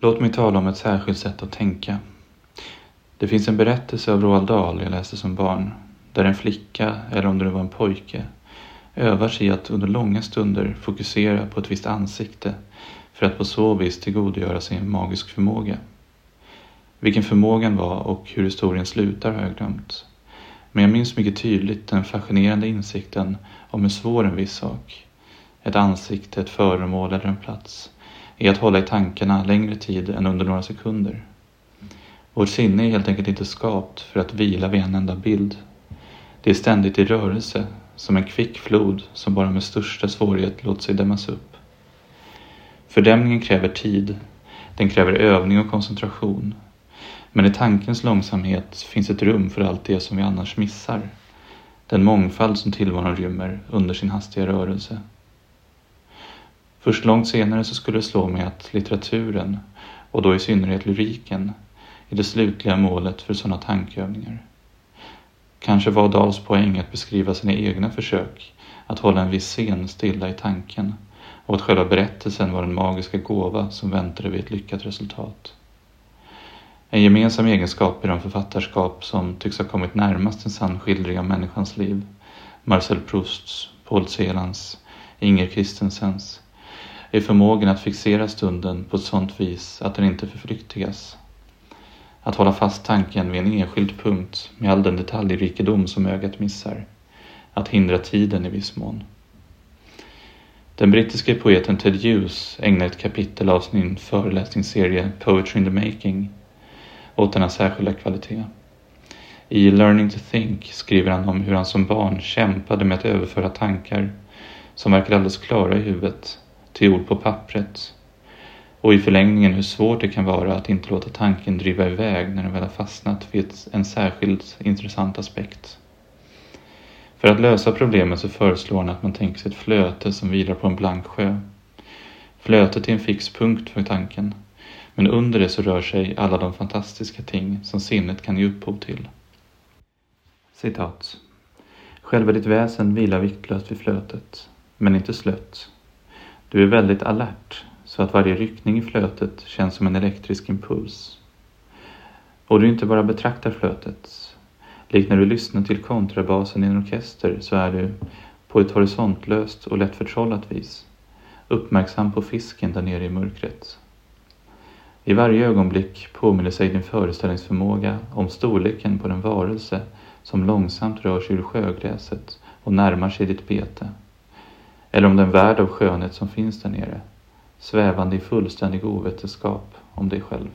Låt mig tala om ett särskilt sätt att tänka. Det finns en berättelse av Roald Dahl jag läste som barn, där en flicka, eller om det var en pojke, övar sig att under långa stunder fokusera på ett visst ansikte för att på så vis tillgodogöra sig en magisk förmåga. Vilken förmågan var och hur historien slutar har jag glömt. Men jag minns mycket tydligt den fascinerande insikten om hur svår en viss sak, ett ansikte, ett föremål eller en plats, är att hålla i tankarna längre tid än under några sekunder. Vårt sinne är helt enkelt inte skapt för att vila vid en enda bild. Det är ständigt i rörelse, som en kvick flod som bara med största svårighet låter sig dämmas upp. Fördämningen kräver tid, den kräver övning och koncentration. Men i tankens långsamhet finns ett rum för allt det som vi annars missar. Den mångfald som tillvaron rymmer under sin hastiga rörelse. Först långt senare så skulle det slå mig att litteraturen, och då i synnerhet lyriken, är det slutliga målet för sådana tankeövningar. Kanske var Dahls poäng att beskriva sina egna försök att hålla en viss scen stilla i tanken och att själva berättelsen var den magiska gåva som väntade vid ett lyckat resultat. En gemensam egenskap i de författarskap som tycks ha kommit närmast en sann skildring av människans liv, Marcel Prousts, Paul Celans, Inger Christensens, är förmågan att fixera stunden på ett sådant vis att den inte förflyktigas. Att hålla fast tanken vid en enskild punkt med all den detaljrikedom som ögat missar. Att hindra tiden i viss mån. Den brittiske poeten Ted Hughes ägnar ett kapitel av sin föreläsningsserie Poetry in the Making åt denna särskilda kvalitet. I Learning to Think skriver han om hur han som barn kämpade med att överföra tankar som verkar alldeles klara i huvudet till ord på pappret och i förlängningen hur svårt det kan vara att inte låta tanken driva iväg när den väl har fastnat vid en särskilt intressant aspekt. För att lösa problemet så föreslår han att man tänker sig ett flöte som vilar på en blank sjö. Flötet är en fix punkt för tanken, men under det så rör sig alla de fantastiska ting som sinnet kan ge upphov till. Citat. Själva ditt väsen vilar viktlöst vid flötet, men inte slött. Du är väldigt alert, så att varje ryckning i flötet känns som en elektrisk impuls. Och du inte bara betraktar flötet. Likt när du lyssnar till kontrabasen i en orkester så är du, på ett horisontlöst och lätt förtrollat vis, uppmärksam på fisken där nere i mörkret. I varje ögonblick påminner sig din föreställningsförmåga om storleken på den varelse som långsamt rör sig ur sjögräset och närmar sig ditt bete. Eller om den värld av skönhet som finns där nere, svävande i fullständig ovetenskap om dig själv.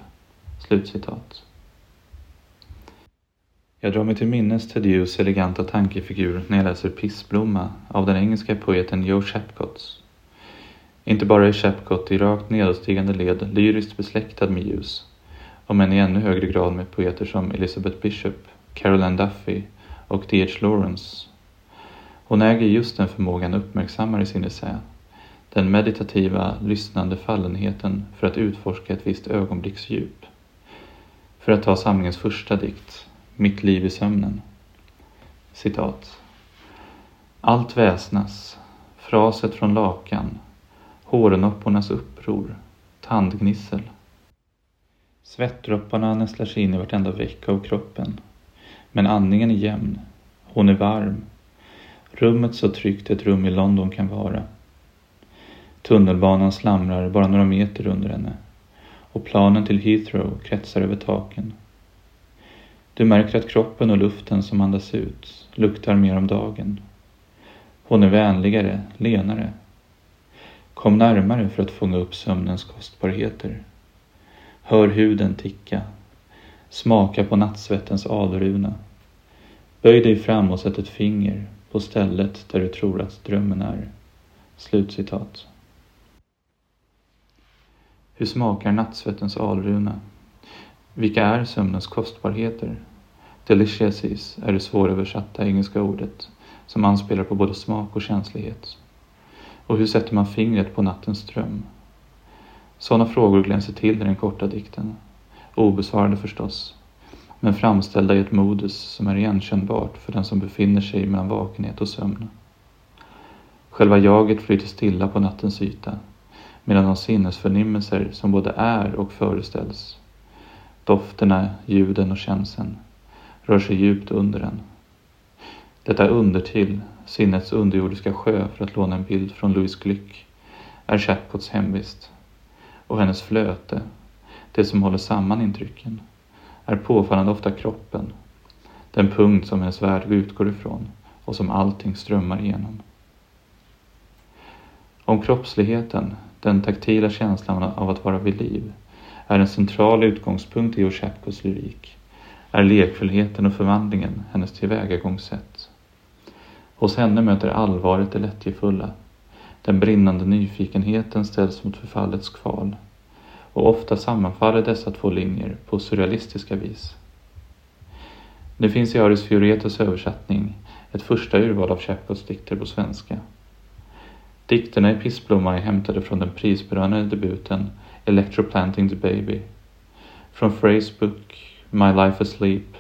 Slutcitat. Jag drar mig till minnes Ted Hughes eleganta tankefigur när jag läser Pissblomma av den engelska poeten Joe Chapcotts. Inte bara är Chapcott i rakt nedåtstigande led lyriskt besläktad med Hughes, om än i ännu högre grad med poeter som Elizabeth Bishop, Caroline Duffy och D.H. Lawrence. Hon äger just den förmågan uppmärksammar i sin essä, den meditativa, lyssnande fallenheten för att utforska ett visst ögonblicks djup. För att ta samlingens första dikt, Mitt liv i sömnen. Citat. Allt väsnas, fraset från lakan, hårnoppornas uppror, tandgnissel. Svettdropparna nästlar sig in i vartenda veck av kroppen. Men andningen är jämn, hon är varm. Rummet så tryggt ett rum i London kan vara. Tunnelbanan slamrar bara några meter under henne och planen till Heathrow kretsar över taken. Du märker att kroppen och luften som andas ut luktar mer om dagen. Hon är vänligare, lenare. Kom närmare för att fånga upp sömnens kostbarheter. Hör huden ticka. Smaka på nattsvettens alruna. Böj dig fram och sätt ett finger på stället där du tror att drömmen är. Slutcitat. Hur smakar nattsvettens alruna? Vilka är sömnens kostbarheter? Deliciouses är det svåröversatta engelska ordet som anspelar på både smak och känslighet. Och hur sätter man fingret på nattens dröm? Sådana frågor glänser till i den korta dikten. Obesvarade förstås, men framställda i ett modus som är igenkännbart för den som befinner sig mellan vakenhet och sömn. Själva jaget flyter stilla på nattens yta, medan de sinnesförnimmelser som både är och föreställs, dofterna, ljuden och känslan, rör sig djupt under den. Detta undertill, sinnets underjordiska sjö för att låna en bild från Louis Glück, är Chapots hemvist. Och hennes flöte, det som håller samman intrycken, är påfallande ofta kroppen, den punkt som hennes värld utgår ifrån och som allting strömmar igenom. Om kroppsligheten, den taktila känslan av att vara vid liv, är en central utgångspunkt i Oshapkos lyrik, är lekfullheten och förvandlingen hennes tillvägagångssätt. Hos henne möter allvaret det lättjefulla. Den brinnande nyfikenheten ställs mot förfallets kval. Och ofta sammanfaller dessa två linjer på surrealistiska vis. Det finns i Aris Fioretos översättning ett första urval av Chapcots dikter på svenska. Dikterna i Pissblomma är hämtade från den prisbelönade debuten Electroplanting the Baby, från Freys bok My Life Asleep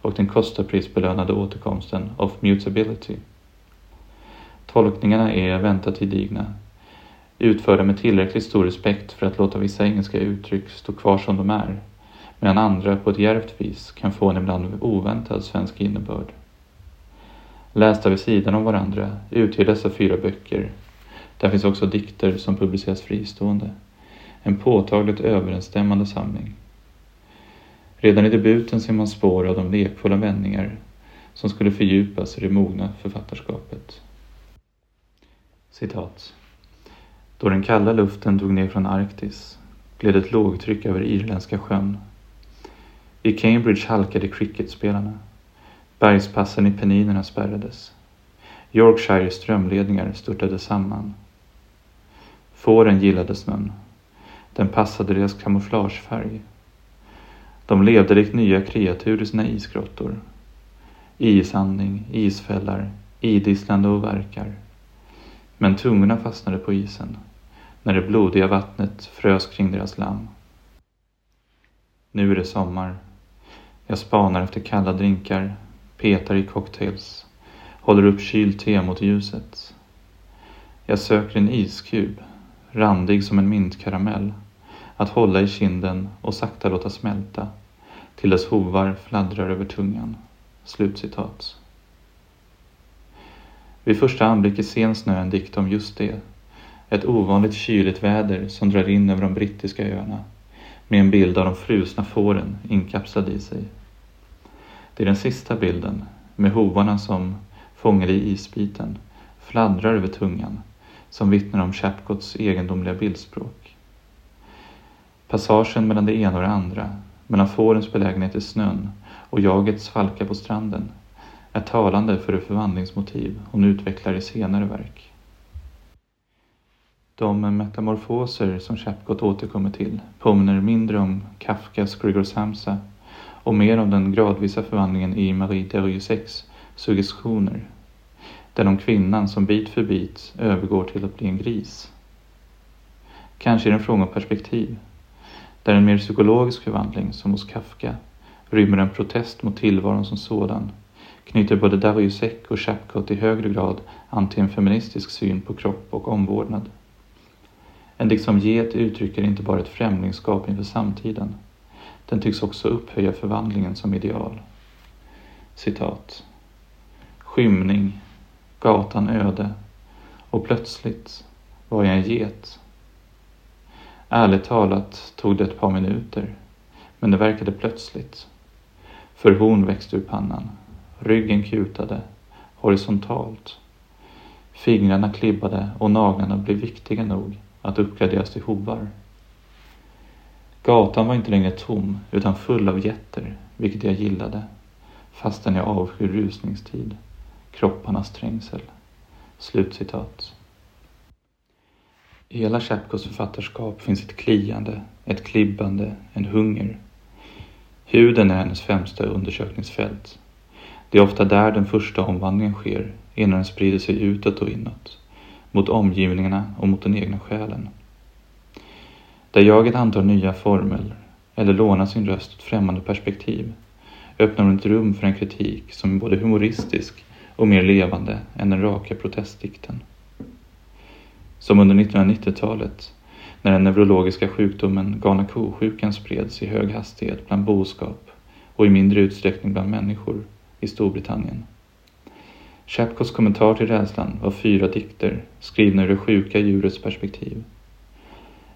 och den Costa-prisbelönade återkomsten of Mutability. Tolkningarna är väntat gedigna, utförda med tillräckligt stor respekt för att låta vissa engelska uttryck stå kvar som de är, medan andra på ett djärvt vis kan få en ibland oväntad svensk innebörd. Lästa vid sidan om varandra utgör dessa fyra böcker, där finns också dikter som publiceras fristående, en påtagligt överensstämmande samling. Redan i debuten ser man spår av de lekfulla vändningar som skulle fördjupas i det mogna författarskapet. Citat. Då den kalla luften drog ner från Arktis gled ett lågtryck över Irländska sjön. I Cambridge halkade cricketspelarna. Bergspassen i Penninerna spärrades. Yorkshires strömledningar störtade samman. Fåren gillade snön. Den passade deras kamouflagefärg. De levde likt nya kreatur i sina isgrottor. Isandning, isfällar, idisslande och verkar. Men tungorna fastnade på isen när det blodiga vattnet frös kring deras lamm. Nu är det sommar. Jag spanar efter kalla drinkar, petar i cocktails, håller upp kylt te mot ljuset. Jag söker en iskub, randig som en mintkaramell, att hålla i kinden och sakta låta smälta till dess hovar fladdrar över tungan. Slutcitat. Vid första anblick är Sen snö en dikt om just det. Ett ovanligt kyligt väder som drar in över de brittiska öarna med en bild av de frusna fåren inkapslade i sig. Det är den sista bilden, med hovarna som, fångade i isbiten, fladdrar över tungan, som vittnar om Chapcots egendomliga bildspråk. Passagen mellan det ena och det andra, mellan fårens belägenhet i snön och jagets falka på stranden, är talande för det förvandlingsmotiv hon utvecklar i senare verk. De metamorfoser som Chapcot återkommer till påminner mindre om Kafkas Grigor Samsa och mer om den gradvisa förvandlingen i Marie Derieux suggestioner, den om kvinnan som bit för bit övergår till att bli en gris. Kanske är det en fråga om perspektiv, där en mer psykologisk förvandling, som hos Kafka, rymmer en protest mot tillvaron som sådan knyter både Darujusek och Chapcot i högre grad an till en feministisk syn på kropp och omvårdnad. En dikt som Get uttrycker inte bara ett främlingskap inför samtiden. Den tycks också upphöja förvandlingen som ideal. Citat. Skymning, gatan öde och plötsligt var jag en get. Ärligt talat tog det ett par minuter, men det verkade plötsligt. För horn växte ur pannan Ryggen kutade, horisontalt. Fingrarna klibbade och naglarna blev viktiga nog att uppgraderas till hovar. Gatan var inte längre tom utan full av jätter, vilket jag gillade, fastän jag avskyr rusningstid, kropparnas trängsel. Slutcitat. I hela Chapkos författarskap finns ett kliande, ett klibbande, en hunger. Huden är hennes främsta undersökningsfält det är ofta där den första omvandlingen sker innan den sprider sig utåt och inåt, mot omgivningarna och mot den egna själen. Där jaget antar nya former eller lånar sin röst ett främmande perspektiv öppnar hon ett rum för en kritik som är både humoristisk och mer levande än den raka protestdikten. Som under 1990-talet när den neurologiska sjukdomen galna ko-sjukan spreds i hög hastighet bland boskap och i mindre utsträckning bland människor i Storbritannien. Chapkos kommentar till rädslan var fyra dikter skrivna ur det sjuka djurets perspektiv.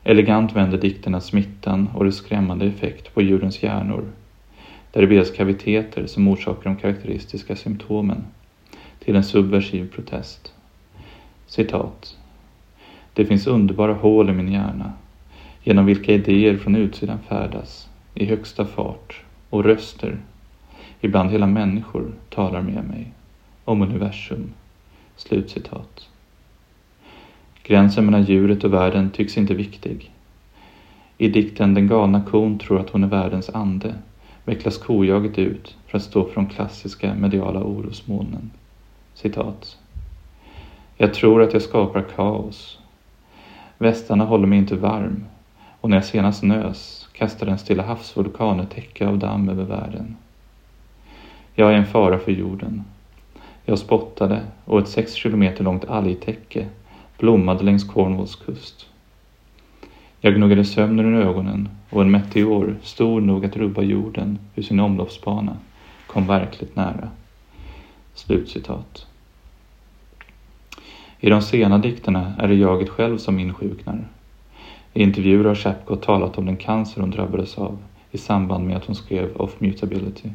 Elegant vänder dikterna smittan och dess skrämmande effekt på djurens hjärnor, där det bildas kaviteter som orsakar de karaktäristiska symptomen, till en subversiv protest. Citat. Det finns underbara hål i min hjärna, genom vilka idéer från utsidan färdas, i högsta fart, och röster, ibland hela människor, talar med mig om universum. Slutcitat. Gränsen mellan djuret och världen tycks inte viktig. I dikten Den galna kon tror att hon är världens ande vecklas kojaget ut för att stå för de klassiska mediala orosmolnen. Citat. Jag tror att jag skapar kaos. Västarna håller mig inte varm och när jag senast nös kastade en Stilla havsvulkan ett täcke av damm över världen. Jag är en fara för jorden. Jag spottade och ett sex kilometer långt algtäcke blommade längs Cornwalls kust. Jag gnuggade sömnen ur ögonen och en meteor, stor nog att rubba jorden ur sin omloppsbana, kom verkligt nära. Slutcitat. I de sena dikterna är det jaget själv som insjuknar. I intervjuer har Chapcott talat om den cancer hon drabbades av i samband med att hon skrev Off Mutability.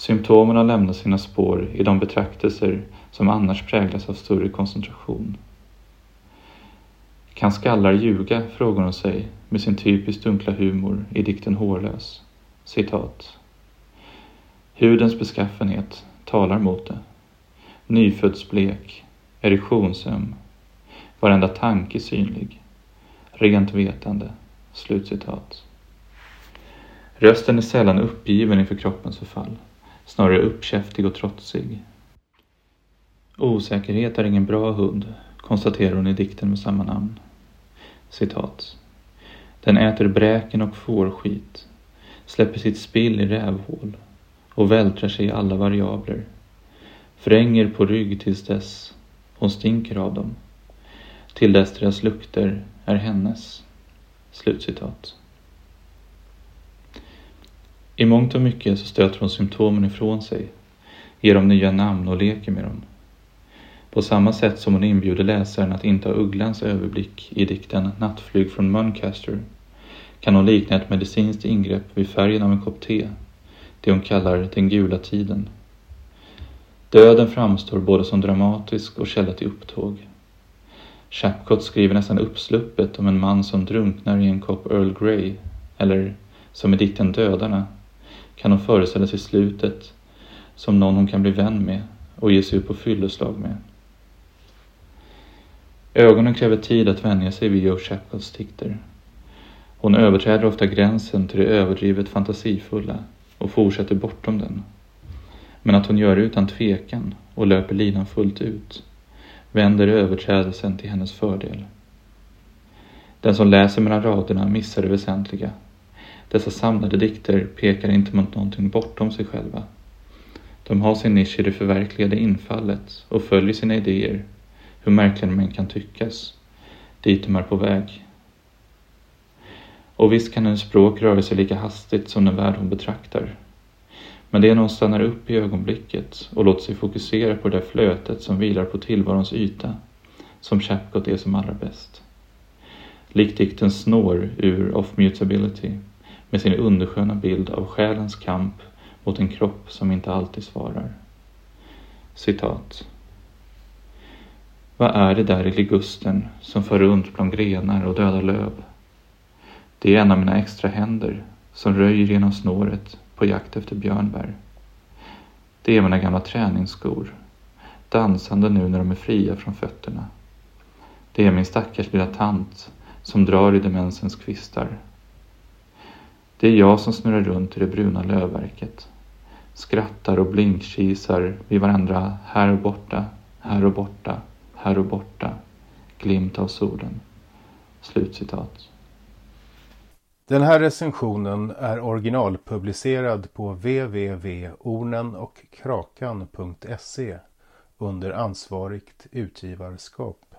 Symptomen har lämnat sina spår i de betraktelser som annars präglas av större koncentration. Kan skallar ljuga? frågar hon sig med sin typiskt dunkla humor i dikten Hårlös. Citat. Hudens beskaffenhet talar mot det. Nyföddsblek, erektionsöm, varenda tanke synlig, rent vetande. Slutcitat. Rösten är sällan uppgiven inför kroppens förfall snarare uppkäftig och trotsig. Osäkerhet är ingen bra hund, konstaterar hon i dikten med samma namn. Citat. Den äter bräken och fårskit, släpper sitt spill i rävhål och vältrar sig i alla variabler. Fränger på rygg tills dess hon stinker av dem, till dess deras lukter är hennes. Slutcitat. I mångt och mycket så stöter hon symptomen ifrån sig, ger dem nya namn och leker med dem. På samma sätt som hon inbjuder läsaren att inta Ugglans överblick i dikten Nattflyg från Muncaster kan hon likna ett medicinskt ingrepp vid färgen av en kopp te, det hon kallar den gula tiden. Döden framstår både som dramatisk och källa till upptåg. Chapcott skriver nästan uppsluppet om en man som drunknar i en kopp Earl Grey, eller som i dikten Dödarna kan hon föreställa sig slutet som någon hon kan bli vän med och ge sig ut på fylleslag med. Ögonen kräver tid att vänja sig vid Joe Chapels dikter. Hon överträder ofta gränsen till det överdrivet fantasifulla och fortsätter bortom den. Men att hon gör det utan tvekan och löper linan fullt ut vänder överträdelsen till hennes fördel. Den som läser mellan raderna missar det väsentliga dessa samlade dikter pekar inte mot någonting bortom sig själva. De har sin nisch i det förverkligade infallet och följer sina idéer, hur märkliga de än kan tyckas, dit de är på väg. Och visst kan en språk röra sig lika hastigt som den värld hon betraktar. Men det är när hon stannar upp i ögonblicket och låter sig fokusera på det där flötet som vilar på tillvarons yta som Chapcott är som allra bäst. Likt dikten Snår ur Off Mutability med sin undersköna bild av själens kamp mot en kropp som inte alltid svarar. Citat. Vad är det där i ligusten som för runt bland grenar och döda löv? Det är en av mina extra händer som röjer genom snåret på jakt efter björnbär. Det är mina gamla träningsskor, dansande nu när de är fria från fötterna. Det är min stackars lilla tant som drar i demensens kvistar det är jag som snurrar runt i det bruna lövverket. Skrattar och blinkkisar vid varandra här och borta, här och borta, här och borta. Glimt av solen. Slutcitat. Den här recensionen är originalpublicerad på www.ornenochkrakan.se under ansvarigt utgivarskap.